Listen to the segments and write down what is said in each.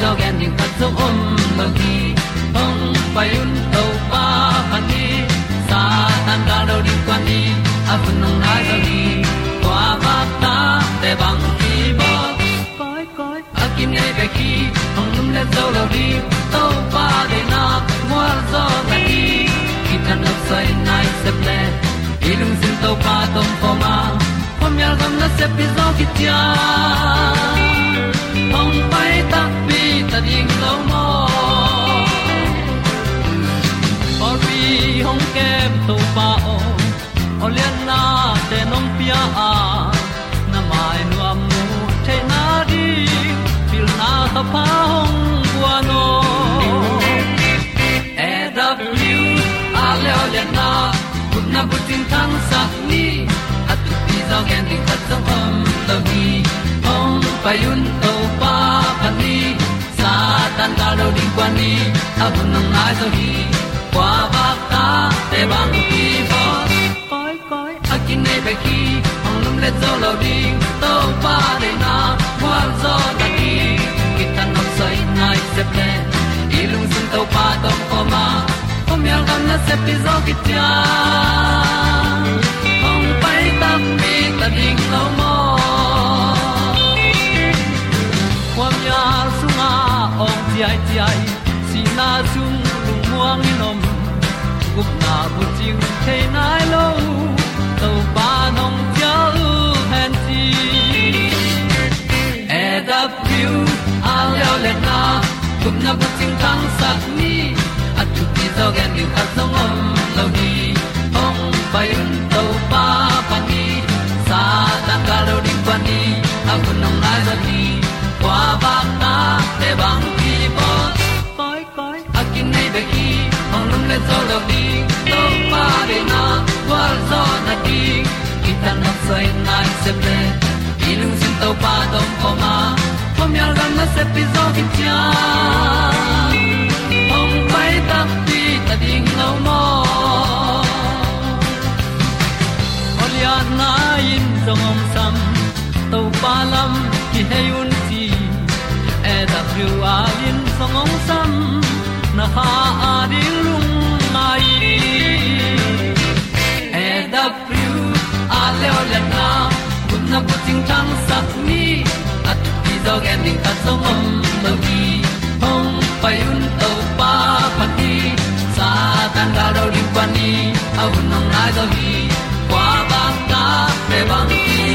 dog at tu ti zo gen ding khat zo om lo gi hong pai un to pa pan ni sa tan da do di kwan ni a bu nong nai za ni kwa ba ta te bang ki bo koi koi a kim nei be ki hong lum le zo lo di to pa de na mo zo ta ni ki tan no sai nai se ple ilung sin to pa tom pa ma. Pom yal gam na se pi zo ki tia ti zo gen di khat zo om lo gi hong pai un to pa pan ni sa tan da lo ding kwan ni. A bu nang mai so gi kwa ba ta te bang ki bo koi koi a kin nei pe ki hong lum le zo lo ding to pa de na kwa zo ta ki ki tan nok sai nai se ple ilung sun to pa tom ko ma. Ko mi yal gam na se pi zo ki ta ta ding lo mo kwam ya sunga ong ti ai ti ai si na zung lu muang ni nom gup na bu ting te nai lo to pa nong pia lu han ti e da piu a leo le na gup na bu ting tang sat ni at tu ti zo gen ni at zo om lo ni ong pai un ni kwa ba ta te bang ki bo koi koi a kin nei be ki ong lum le zo lo di to pa de na kwa zo na di ki ta na sai nai se ple lung sin to pa tom ko ma. Pom yal gam na se pi zo ki tia ong pai ta pi ta ding lo mo Gõ Để in bỏ lỡ những video hấp dẫn ki hei un ti e da thru a lin song ong sam na ha a di lung mai. E da thru a le o le na kun na bu ting tang sat ni at ti dog ending ta song om lo gi hong pai un to pa pa ti sa tan ga do ri pa ni. A un nong lai do gi qua ba ta pe bang ki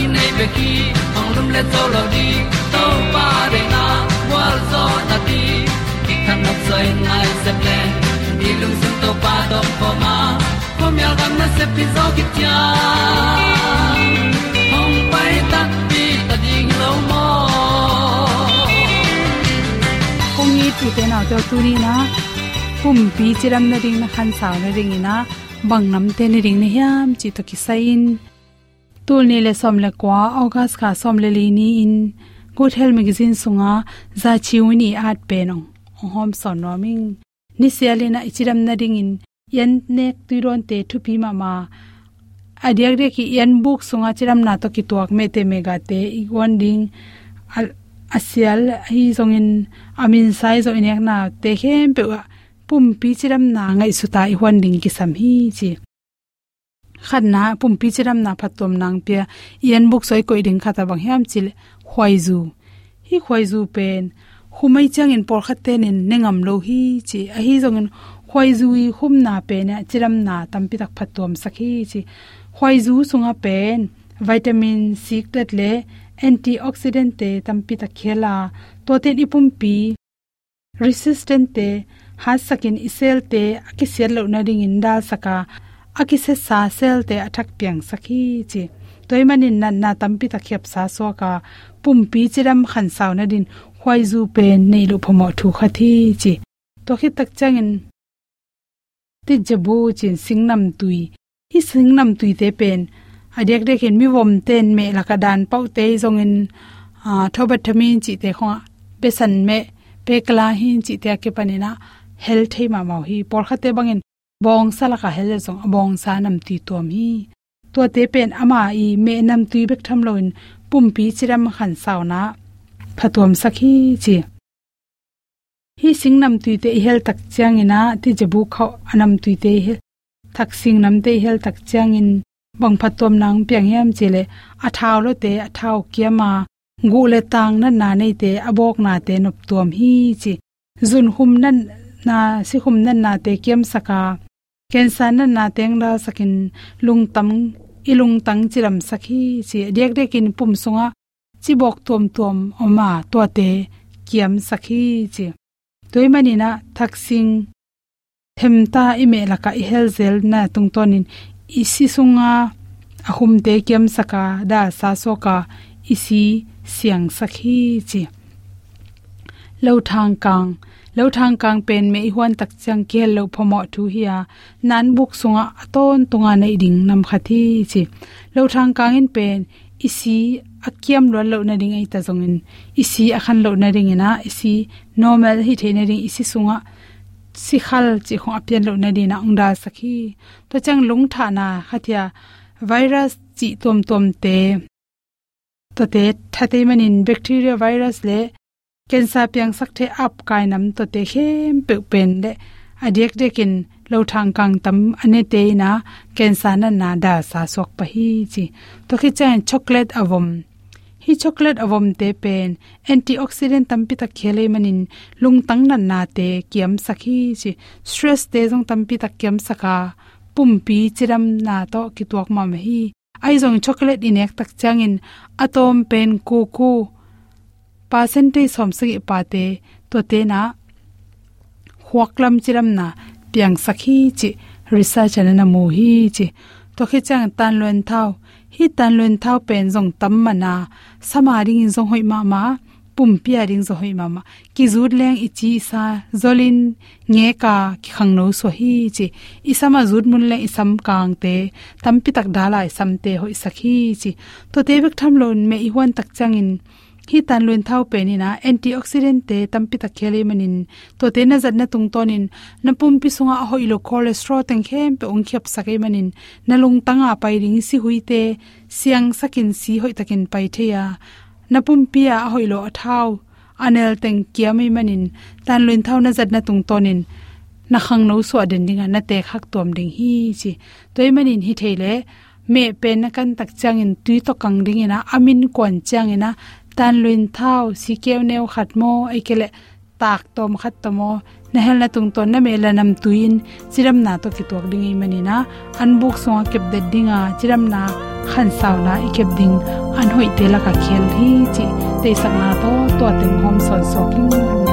ki nei be ki ong lum le zo lo di to pa de na wa zo na ti ki kan nok sai nai se ple ni lung sun to pa do po ma. Ko mi al gam na se pi zo ki tia hong pai ta ti ta ding lo mo kong ni tu te na to tu ni na kum pi chiram na ding na khan sa na ring ina bang nam te ni ring ne hiam chi to ki sain tul ni le som le kwa, august kha som le li ni in good health magazine sunga, za chiuni at pe nong hom son no ming ni sialina ichiram na ding in. Yan nek tuiron te thu pi ma ma. Adiak re ki yan book sunga chiram na to ki tuak me te mega te. Igwan ding asial hi zongin amin sai zo inek na te hem pe pum pi chiram na ngai suta i hwan ding ki sam hi chi khat na pum chiram na phatom nang pe yan book soi koi ding khata bang hiam chil khwai zu. Hi khwai zu pen, humai chang in por khat te nengam lo hi chi a hi zongin khwai zu i hum na pe na chiram na tampi tak phatom sakhi chi. Khwai zu sunga pen, vitamin c tat le, antioxidant te tampi ta khela to te ipum pi, resistant te ha sakin isel te akisel lo na ring in dal saka akise sa sel te athak piang sakhi chi. Toy manin na na tampi ta khep sa so ka pum pi chiram khan saw na din khwai zu pen nei lu phomo thu khathi chi. To khi tak changin ti jabu chin singnam tui. Hi singnam tui te pen. Adek dek hin mi wom ten me lakadan pau te zongin a, thobat thamin chi te kho pesan me pekla hin chi te ke panina hel thei ma mau hi por khate bangin bong sala ka hel zong bong sa nam ti tom mi, to te pen ama i me nam tui bek tham loin pum pi chiram khan sauna. Phatom sakhi chi. Hi singnam tui te hel tak chang ina ti jabu kho anam tui te hel thak sing nam te hel tak chang in bang phatom nang piang yam chile a thaw lo te a thaw kiama gu le tang na na nei te abok na te nop tuam hi chi. Zun hum nan na si hum nan na te kiam saka cancer na na teng la sakin lung tam ilung tang chiram sakhi chi dek dek in pum sunga chi bok tom tom oma to te kiam sakhi chi. Toy manina thaksing themta ime laka i helzel na tung tungtonin isi sunga ahum te kiam saka da sa soka isi siang sakhi chi. Lo thang kang lo thang kang pen me huan tak chang ke lo phomo thu hiya nan buk sunga aton tunga nei ding nam khathi chi. Lo thang kang in pen, isi akiam lo lo na ding ai ta zongin isi akhan lo na ring ina isi normal hi the na ring isi sunga si khal chi khong apian lo na di na ongda sakhi to chang lung tha na khathia virus chi tom tom te. To te thate manin bacteria virus le cancer piang sak the up kai nam to te khem pe pen le adek dekin lo thang kang tam ane te na cancer na na da sa sok pa hi chi. To khi chen chocolate avom. Hi chocolate avom te pen. Antioxidant tampi ta khele manin lungtang nan na te kiam sakhi chi. Stress te jong tampi ta kiam saka. Pumpi chiram na to ki tuak ma me hi. Ai jong chocolate inek tak changin. Atom pen ku ku percentage som sagi pa te, to te na huaklam chiram na piang sakhi chi research na mu hi chi. To khe chang tan luen thau hi tan luen thau pen jong tam mana sama ring in jong hoi ma ma, pum pia ring zo hoi ma ma. Ki zur leng ichi sa zolin nge ka ki khang no so hi chi. I sama zur mun le isam kang te tampi tak dala isam te hoi sakhi chi. To te bek tham lon me i huan tak changin hi tan luin thau pe ni na antioxidant te tampi ta khele manin to te na zat na tung tonin na pum pi sunga hoi lo cholesterol teng khem pe ong khep sakai manin na lung tanga pai ring si hui te siang sakin si hoi takin pai theya na pum pi a hoi lo athau anel teng kiami manin tan luin thau na zat na tung tonin na khang no so den dinga na te khak tom ding hi chi toy manin hi theile, me pen na kan tak changin tui to kang ding ina amin kon changina tan luin thau si keu neu khat mo ai kele tak tom khat tomo na hel na tung ton na me la nam tuin chiram na to ki tok ding i mani na. An buk so kep de dinga chiram na khan saw na i kep ding an hoi te la ka khel hi chi te sak na to to teng hom son so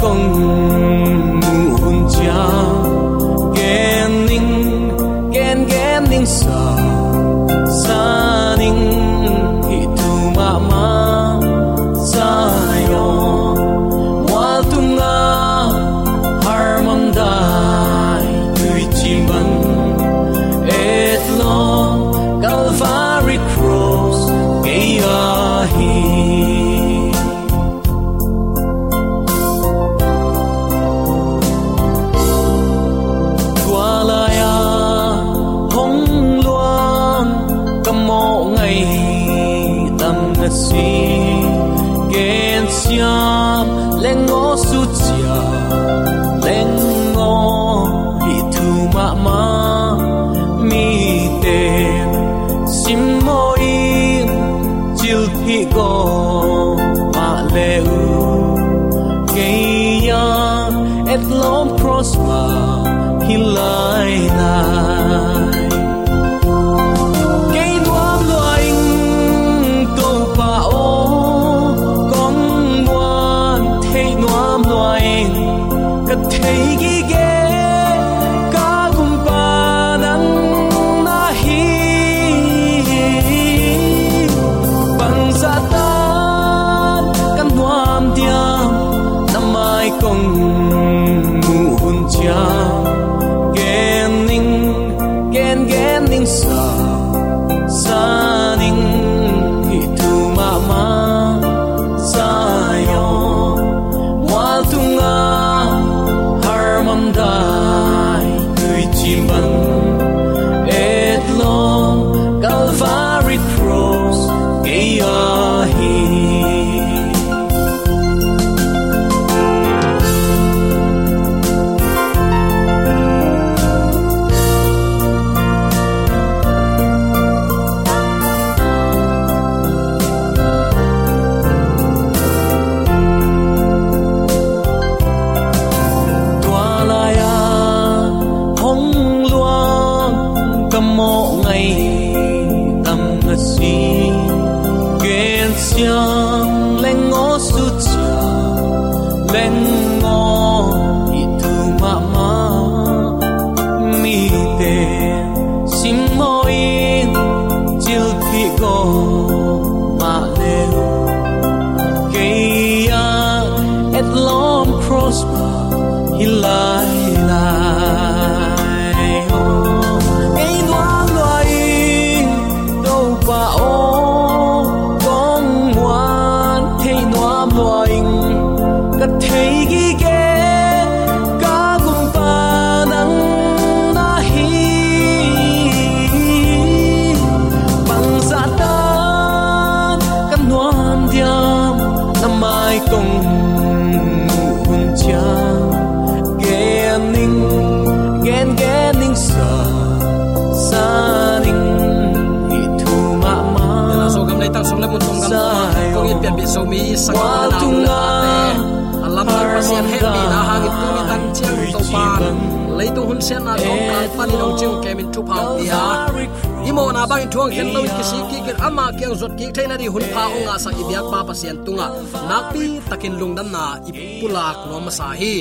共。Su chia leng ngô hi thu ma ma mi te sim mo in chil thi go ma le u ke ya et lom prosper hi lai sian na dong kan pani dong chiu kemin thu phao ya imo na bang thuang khen lo ki si ki ken ama kyang zot ki thaina di hun pha onga sa i biak pa pasien tunga nakpi takin lungdam na ipulak no ma sa hi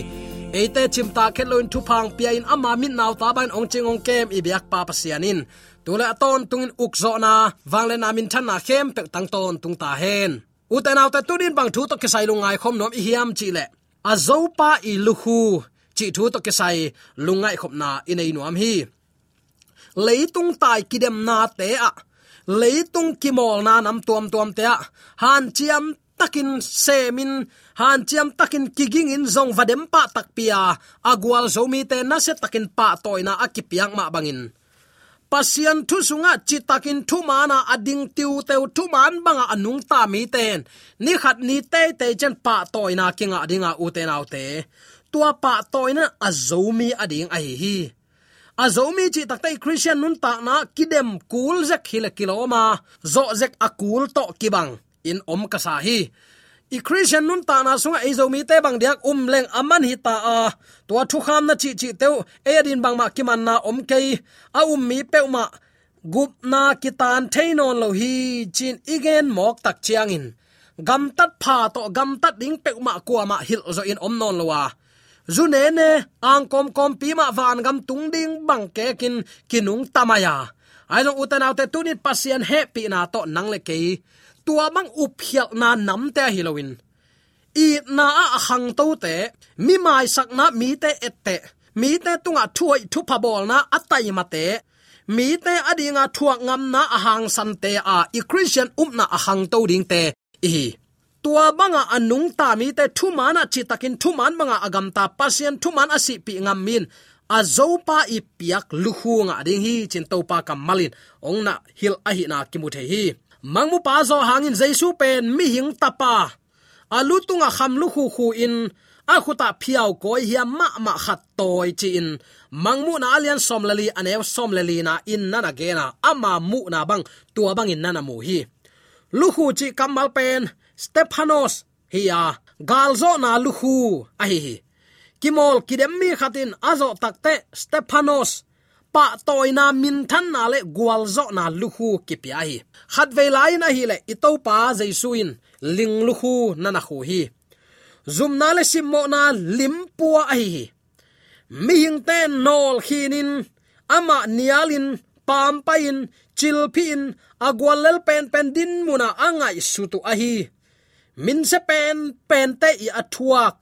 eite chimta kheloin thu phang pia in ama min naw ta ban ong ching ong kem i biak pa pasianin tule aton tungin ukzo na wangle na min than na khem pe tang ton tung ta hen uten autte tunin bang thu to kesai lungai khom nom i hiam chi le. Azopa i luhu chi thu to ke sai lungai khop na inei nuam hi. Leitung tai kidem na te a. Leitung kimol na nam tuam tuam te a. Han chiam takin semin, han chiam takin kiging in zong vadem pa takpia agwal zomi te na se takin pa toina akipiang ma bangin pasian thu sunga chitakin thu mana ading tiu teu thu man banga anung ta mi ten. Ni khat ni te te chen pa toina kinga adinga u te tua pa toina azomi ading ai hi azomi chi taktai christian nun ta na kidem kul zek hil kiloma zo zek akul to kibang. In om kasahi hi i christian nun ta na sunga mi te bang diak um leng aman hi ta a. To thu kham na chi chi teu e din bang ma kiman na om kei. A um mi pe ma gup na kitan thainon lo hi chin igen mok tak chiang in. Gam tat pha to gam tat ding pe ma kwa ma hil zo in om non lo wa. Zu ne ang kom kom pi ma van gam tung ding bang ke kin kinung tamaya. Ai long utan autte tunit pasien happy na to nang le ke tua mang uphial na nam te hilowin i na a hang to te, mi mai sak na mi te ette mi te tunga thuai thu pa bol na atai ma te. Mi te adinga thuak ngam na ahang san te a i christian um na ahang to ding te. I tua banga anung ta mi te thu mana chi takin thu man manga agam ta pasien thu man asi pi ngam min. A zopa i piak luhu nga ding hi chin to pa kamalin ong na hil a hi na kimuthe hi mangmu pa zo hangin jaisu pen mi hing tapa. Alu tunga kham lu khu khu in. A khuta phiao koi hiam ma ma khat toy chi in. Mangmu na alian som lali anew som lali na in na na gena. Ama mu na bang, tua bang in nana na mu hi. Lu khu chi kamal pen stephanos hi galzo na lu khu a hi hi kimol kidem mi khatin, azo takte stephanos pa toina min than na le gwal zo na luhu ki pia hi. Khat ve lai na hi le ito pa jaisuin ling luhu na na khu hi. Zum na le sim mo na lim pua a hi mi hing te nol khinin, ama nialin, pam pain chilpin agwal lel pen pen din muna angai sutu a hi. Min se pen pen te i athuak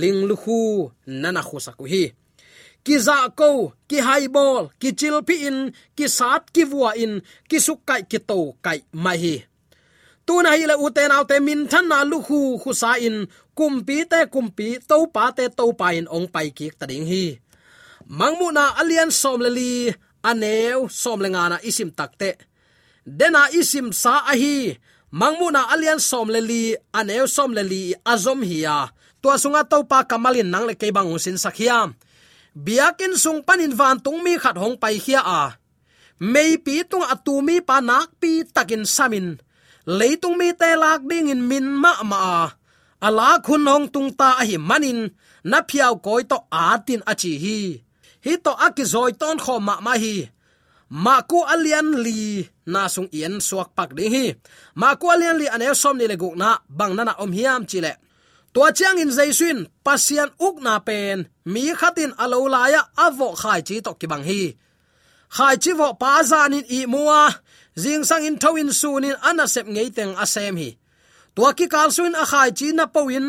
ling lu khu nana khu saku hi ki za ko ki hai bol ki chil pi in, ki sat ki vua in, ki suk kai, ki to kai mai hi. Tu na hi le u te nau te min than na lu khu khu sa in, kum pi te kum pi to pa te to pa in ong pai ki ta ding hi. Mangmu na alian som le li aneu som le nga na isim takte dena isim sa a hi mangmu na alian som le li aneu som le li azom hi ya tua sunga to pa kamalin nang le ke bang sin sakhiam biakin sung panin van tung mi khat hong pai khia a. Mei pi tung atumi pa nak pi takin samin. Leitung mi te lak ding in min ma ma a. Ala khun hong tung ta a hi manin. Na phiao koi to atin achi hi. Hi to akizoi ton kho ma ma hi. Ma ku alian li na sung ien suak pak ding hi. Ma ku alian li ane som ni le guk na bang na na om hiam chile tua chiang in jaisuin pasian uk na pen, mi khatin alo laya avo khai chi to ki bang hi. Khai chi vo pa zan in i muwa jing sang in thoin sun in ana sep ngei teng asem hi. Tua ki kal suin a khai chi na powin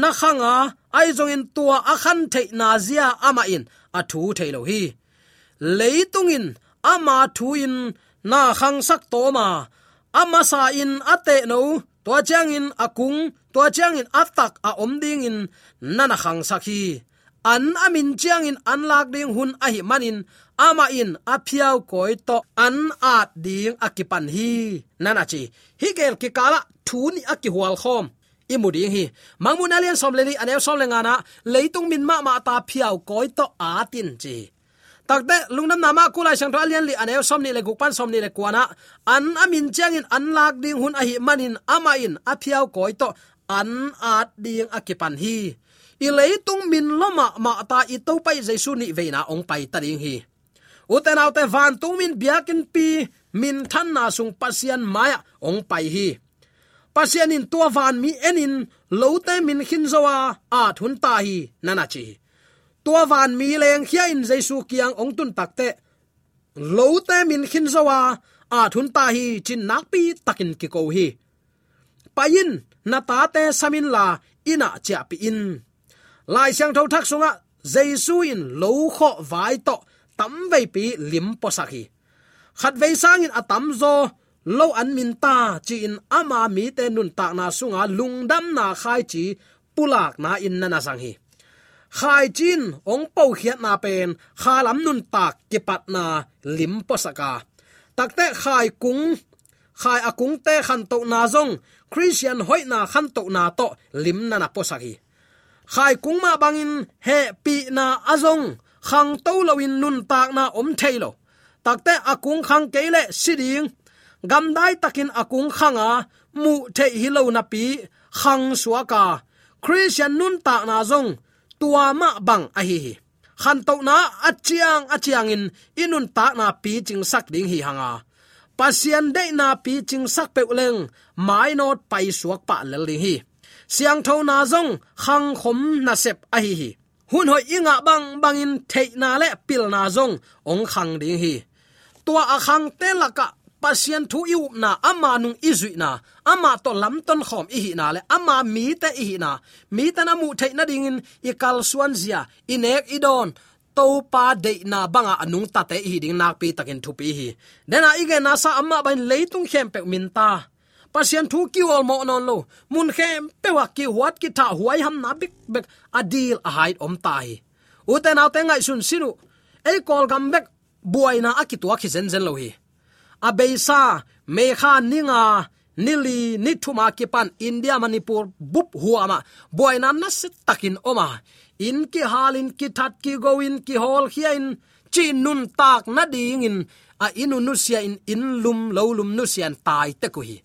na khanga, ai zong in tua a khan thei na zia ama in, a thu thei lo hi. Leitungin ama thu in, na khang sak to ma ama sa in ate no tua chiang in akung tua chiang in atak a om ding in nana khang sakhi an amin chiang in an lak ding hun a hi manin, ama in a phiao koi to an at ding akipan hi. Nana chi, hi gel ki kala thu ni akihual khom. Imuding hi mangmun alian som leli anew som lenga na leitung min ma ma ta phiao koi to atin chi. Takte lungnam nama kulai sang to alian li anew som ni le gupan som ni le kwana an amin chang in an lak ding hun a hi manin, ama in a phiao koi to an at ding akipan hi. I leitung min loma ma ta i to pai jaisu ni veina ong pai ta ding hi. Uten autte van tung min biakin pi, min than na sung pasian maya ong pai hi. Pasian in tua van mi enin lote min khin zawa a thun ta hi nana chi. Tua van mi leng khia in jaisu kiang ong tun takte lote min khin zawa a thun ta hi, chin nak pi takin ki ko hi payin, na ta te samin la, ina cha pi in. Lai sang thau thak sunga jaisu in lo kho vai to, tam vei pi lim po sakhi khat vei sang in atam zo lo an min ta, chi in ama mi te nun tak na sunga lungdam na khai chi, pulak na in na na sang hi. Khai chin ong pau khiat na pen, kha lam nun tak ki pat na lim po saka takte khai kung khai akung te khan to na zong, christian hoi na khan to na to, lim na na posaki khai kung ma bangin he pi na azong khang to lawin nun tak na om thailo takte akung khang keile siding, gam dai takin akung khanga mu the hi lo na pi, khang suaka christian nun tak na zong, tua ma bang a hi hi. Khan to na achiang achiang in, inun tak na pi ching sak ding hi hanga pasian de na pi ching sak pe leng mai not pai suak pa le ding hi. Siang tho na zong, khang khom na sep a hi hi. Hun hoi inga bang bangin thei na le pil na zong, ong khang ding hi. Tua a khang te laka pasian thu iu na, ama nung izui na, ama to lam ton khom i hi na le, ama mi te i hi na. Mi ta na mu thei na ding in, i kal suan zia inek idon to pa de na banga anung ta te hi ding nak pi takin thu pi hi. Dena ige na sa amma ban leitung khem pe min ta. Pasian thu ki ol mo non lo. Mun khem pe wa ki wat ki tha huai ham na bik bek adil a hait om tai na te ngai sun sinu ei kol gam bek buai na aki tua khi zen zen lo hi. Beisa me kha ninga nili nithuma kipan india manipur bup huama. Boina na se takin oma. In ki halin ki that ki goin ki hol hiain chi nun tak na ding in a inu nu sia in in lum lo lum nu sian tai te ko hi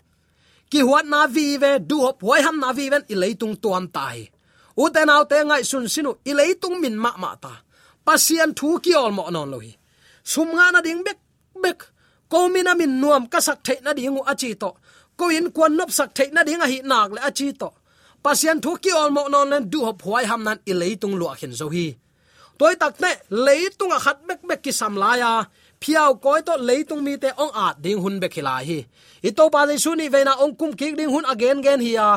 ki huat na vi ve du hop hoi ham na vi ven i leitung tuam tai. U te nau te ngai sun sinu i leitung min ma ma ta. Pasian thu ki ol mo non lo hi sum nga na ding bek bek. Ko mina min nuam ka sak the na ding u achi to ko in kwan nop sak thei na ding a hi nak le achi to. Pasian thu ki ol mo non len du hop huai ham nan i leitung lo khin zo hi. Toy tak ne leitung a khat bek bek ki sam la ya phiao koi to leitung mi te ong at ding hun be khila hi. I to pa su ni ve na ong kum ki ding hun again gen hi ya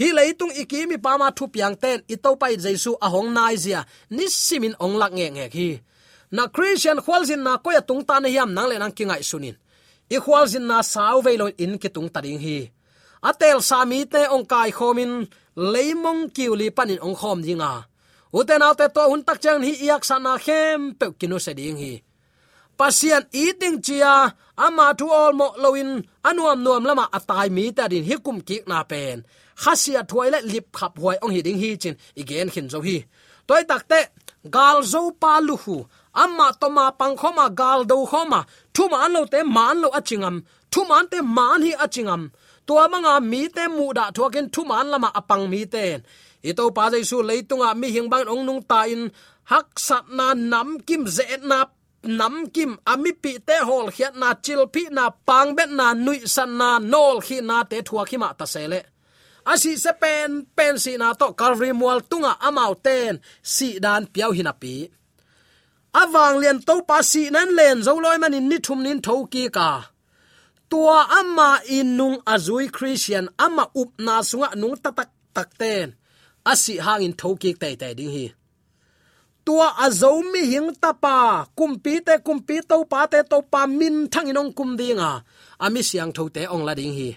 hi leitung iki mi pa ma thu piang ten, i to pai jesu a hong nai zia, ni simin ong lak nge nge hi. Na christian khwalzin na ko ya tung ta na hiam nang le nang kingai sunin i khwalzin na sau ve lo in ki tung tading hi. Atel sami te ong kai khomin leimong kiuli panin ong khom jinga uten autte to hun tak chang hi iak sana khem pe kinu se ding hi. Pasian eating chia ama thu all mo loin anuam nuam lama atai mi ta din hikum ki na pen. Khasia thoi le lip khap huai ong hi ding hi chin, igen khin zo hi. Toy takte gal zo pa lu hu. Amma to ma pang khoma, gal do khoma thu man lo te man lo achingam thu man te man hi achingam tua manga mi te mu da thuakin thu man lama apang mi ten ito pa jai su leitunga mi hing bang ong nung ta in hak sat na nam kim ze na, nam kim ami pi te hol khiat na chil pi na pang bet na nui san na nol khi na te thua khi ma ta sele. Asi se pen pen si na to calvary mual tunga amau ten. Si dan piau hinapi awang lian to pa si nan len zo loi man in ni thum nin tho ki ka. Tua ama inung azui christian, ama up na sunga nung tatak takten asi hangin tho ki te te ding hi. Tua azomi hing tapa kumpi te kumpi to pa te, to pa min thang inong kum dinga ami siang tho te ong la ding hi.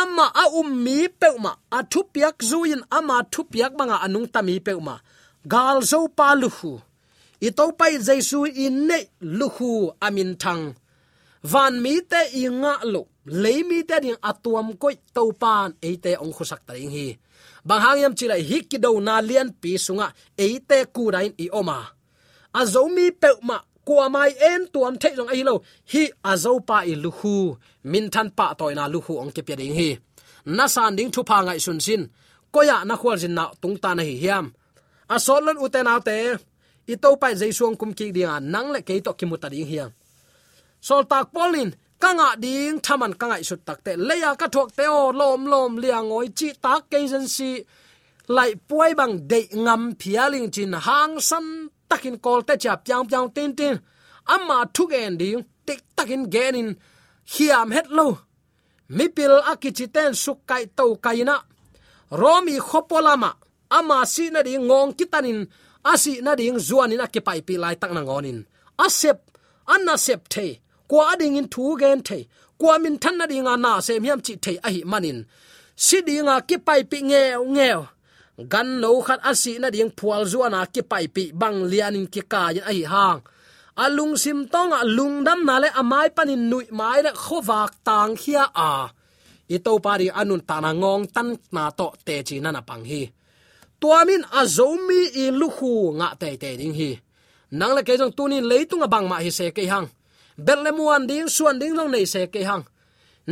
Ama a um mi peuma a thu piak zuin ama thu piak manga anung tami peuma gal zo pa lu hu i to pai jesu in ne luhu amin thang. Van mi te i nga lo le mi te ding atuam koi to pan e te ong khusak ta ding hi. Bang hangyam chila hi ki do na lian pi sunga e te ku rain i oma. Azomi ma kwa mai en tuam the jong ai lo, hi azo pa i luhu. Min than pa toy na luhu ong ke pe ding hi. Na san ding thu pa ngai sun sin, koya na khwal jin na tung ta na hi hiam. A sol uten autte i to pai jai suang kum ki ding nang le ke to ki muta ding hiang sol tak polin, kanga ding thaman kanga isut takte leya ka thok te, o, lom lom, liang, oi, chi tak ke jen si lai puai bang de ngam phialing chin hang san takin kol te cha pyang pyang tin tin. Amma thuk en ding tik takin genin hiam het lo. Mipil akichiten sukkai to kaina romi khopolama. Ama si na ngong kitanin asi na ding zuanin akipai pi lai tak na ngonin asep, anna sep the. Kwa ading in thu gen the. Kwa min than na ding na se miam chi the a hi manin. Si ding a ke pai pi nge nge gan no khat asi na ding phual zuana ke pai pi bang lianin ke ka yin a hi hang. Alung sim tong a lung dam na le amai panin nui mai le khowak tang khia a. I pari anun ta tan na to te chi na na pang hi tuamin azomi i luhu nga te te ding hi. Nang le ke jong tunin leitung abang ma hi se ke hang. Betlemuan ding, suan ding long nei se ke hang.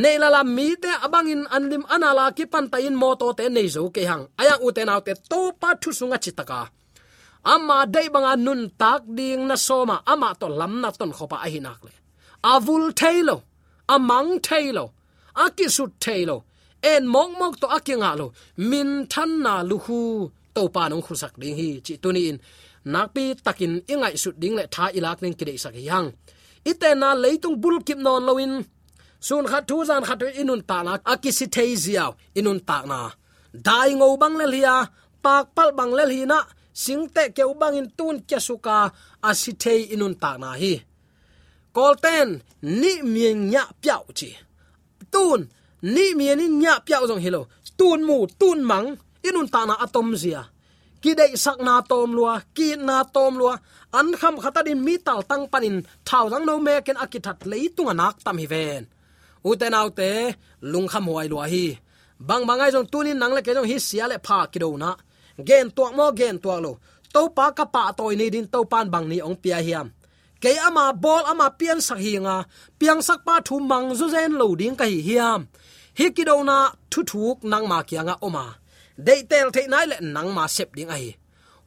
Nei la la mi te abangin anlim anala ki pan ta in moto te nei zo ke hang. Aya u te naw te to pa thu sunga chitaka amma dei banga nun tak ding na soma ama to lam na ton khopa a hinak le. Avul thailo amang thailo akisut thailo en mong mong to akinga lo. Min than na luhu to pa nong khusak ding hi chi tuni in. Nakpi takin ingai su ding le tha ilak ning kidei sak yang ite na leitung bul kip non loin sun khat thu zan khat inun ta na. Akisi theiziaw inun ta na. Dai ngo bang le lia pak pal bang le hi na. Singte ke ubang in tun kya suka asithei inun ta na hi. Kolten ni mien nya piao chi. Tun, ni mien ni nya piao jong hilo tun mu, tun mang inun ta na atom zia. Ki dei sak na tom lua, ki na tom lua. An kham khata din mi tal tang panin, thau dang no me ken akithat leitung anak tam hi ven. Uten autte lung kham huai lua hi. Bang bangai jong tunin nang le ke jong hi sia le pha ki do na. Gen tuak mo, gen tuak lo. To pa ka pa toy ni din to pan bang ni ong pia hiam. Ke ama bol, ama pian sak hi nga. Piang sak pa thu mang zu zen lo ding ka hi hiam. Hi ki do na thu thuk nang ma kia nga oma dei tel the nai le nang ma sep ding ai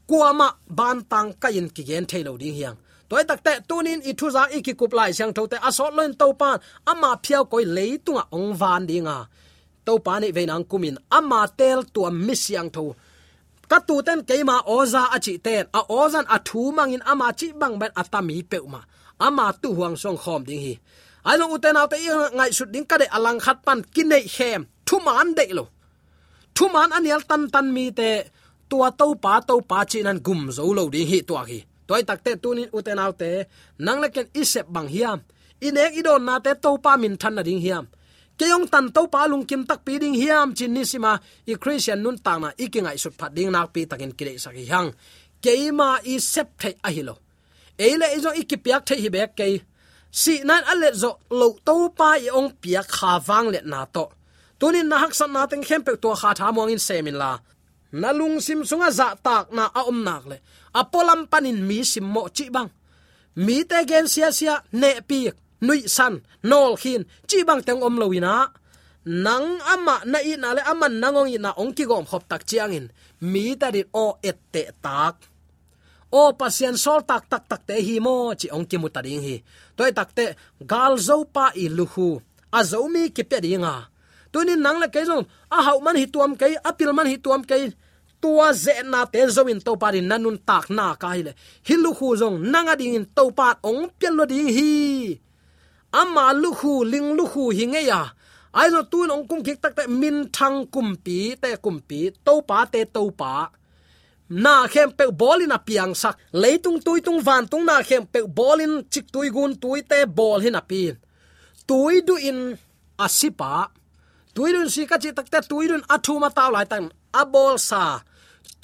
kuama ban tang ka in ki gen thelo ding hiang. Toy tak te tunin i thu za i ki kup lai siang thote aso loin to pan ama phiao koi leitunga ong à van dinga to pan ni veinang kumin ama tel tua mi siang tho ka tu ten keima oza achi ten a ozan a thu mangin ama chi bang ben atami peuma ama tu huang song khom ding hi. Ai lo uten autte ngai sut ding ka de alang khat pan kinai hem thu man de lo thu man anial tan tan mi te tua to pa to pa chi nan gum zo lo ding hi tua hi. Toy takte tunin uten autte nang leken isep bang hiam. Inek idon na te to pa min than na ding hiam. Keyong tan to pa lung kim tak pi ding hiam, chin ni sima i christian nun ta na ikingai sut phat ding nak pi takin kile saki hang keima i sep the a hilo eile izo ikipiak the hi bek ke si nan alet zo lo to pa i ong piak kha wang let na to tunin na hak san na teng khem pe to kha tha mong in semin la. Na lung sim sunga za tak na a om nak le. Apolam panin mi sim mo chi bang. Mi te gen sia sia ne pi nui san, nol khin, chi bang teng om loina nang ama na i na le aman nangong i na ong ki gom khop tak chiang in. Mi ta dit o et te tak. O pasien sol tak tak tak te hi mo, chi ong ki mu ta ding hi. Toy tak te, gal zo pa i lu hu. A zo mi ki pe dinga tunin nang le ke a hau man hi tuam ke apil man hi tuam ke tua ze na te zo to pa din nanun tak na ka hi le hilu khu zong nanga ding in to pa ong pel lo ding hi. Ama lu khu, ling lu khu hi nge ya à. ai zo tu ong kum kik tak te min thang kum pi te kum pi to pa te to pa. Na khem pe bolin a piang sak. Leitung tuitung van tung na khem pe bolin chik tui gun tui te bol hin a pin. Tui du in asipa tuirun si ka chi tak te tui athu ma taw lai tan. Abol sa.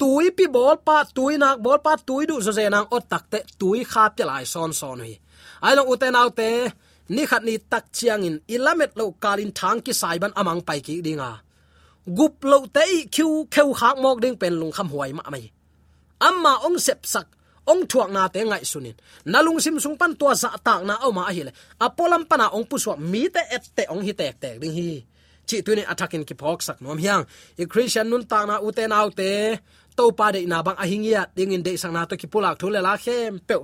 Tui pi bol pa, tui nak bol pa, tui du zo ze nang ot takte tui kha pe lai son son hi ai long uten autte ni khat ni tak chiang in. Ilamet lo kalin thang ki saiban amang pai ki dinga gup lo te khiu, kheu khak mok ding pen lung kham huai ma mai. Amma ong sep sak, ong thuak na te ngai sunin nalung sim sung pan tua za tak na oma hi le. Apolam pana ong puswa mi te et te ong hi tek tek ding hi chi tu attack in ki phok sak nom hiang. I christian nun ta na uten autte to pa de na bang ahingia ding in de sang na to ki pulak thule la khem. Pe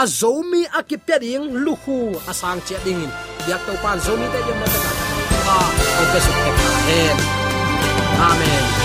a zomi a ki pe ding lu hu a sang che ding in. Yak to pan zomi te de ma ta ka o ke su ke amen.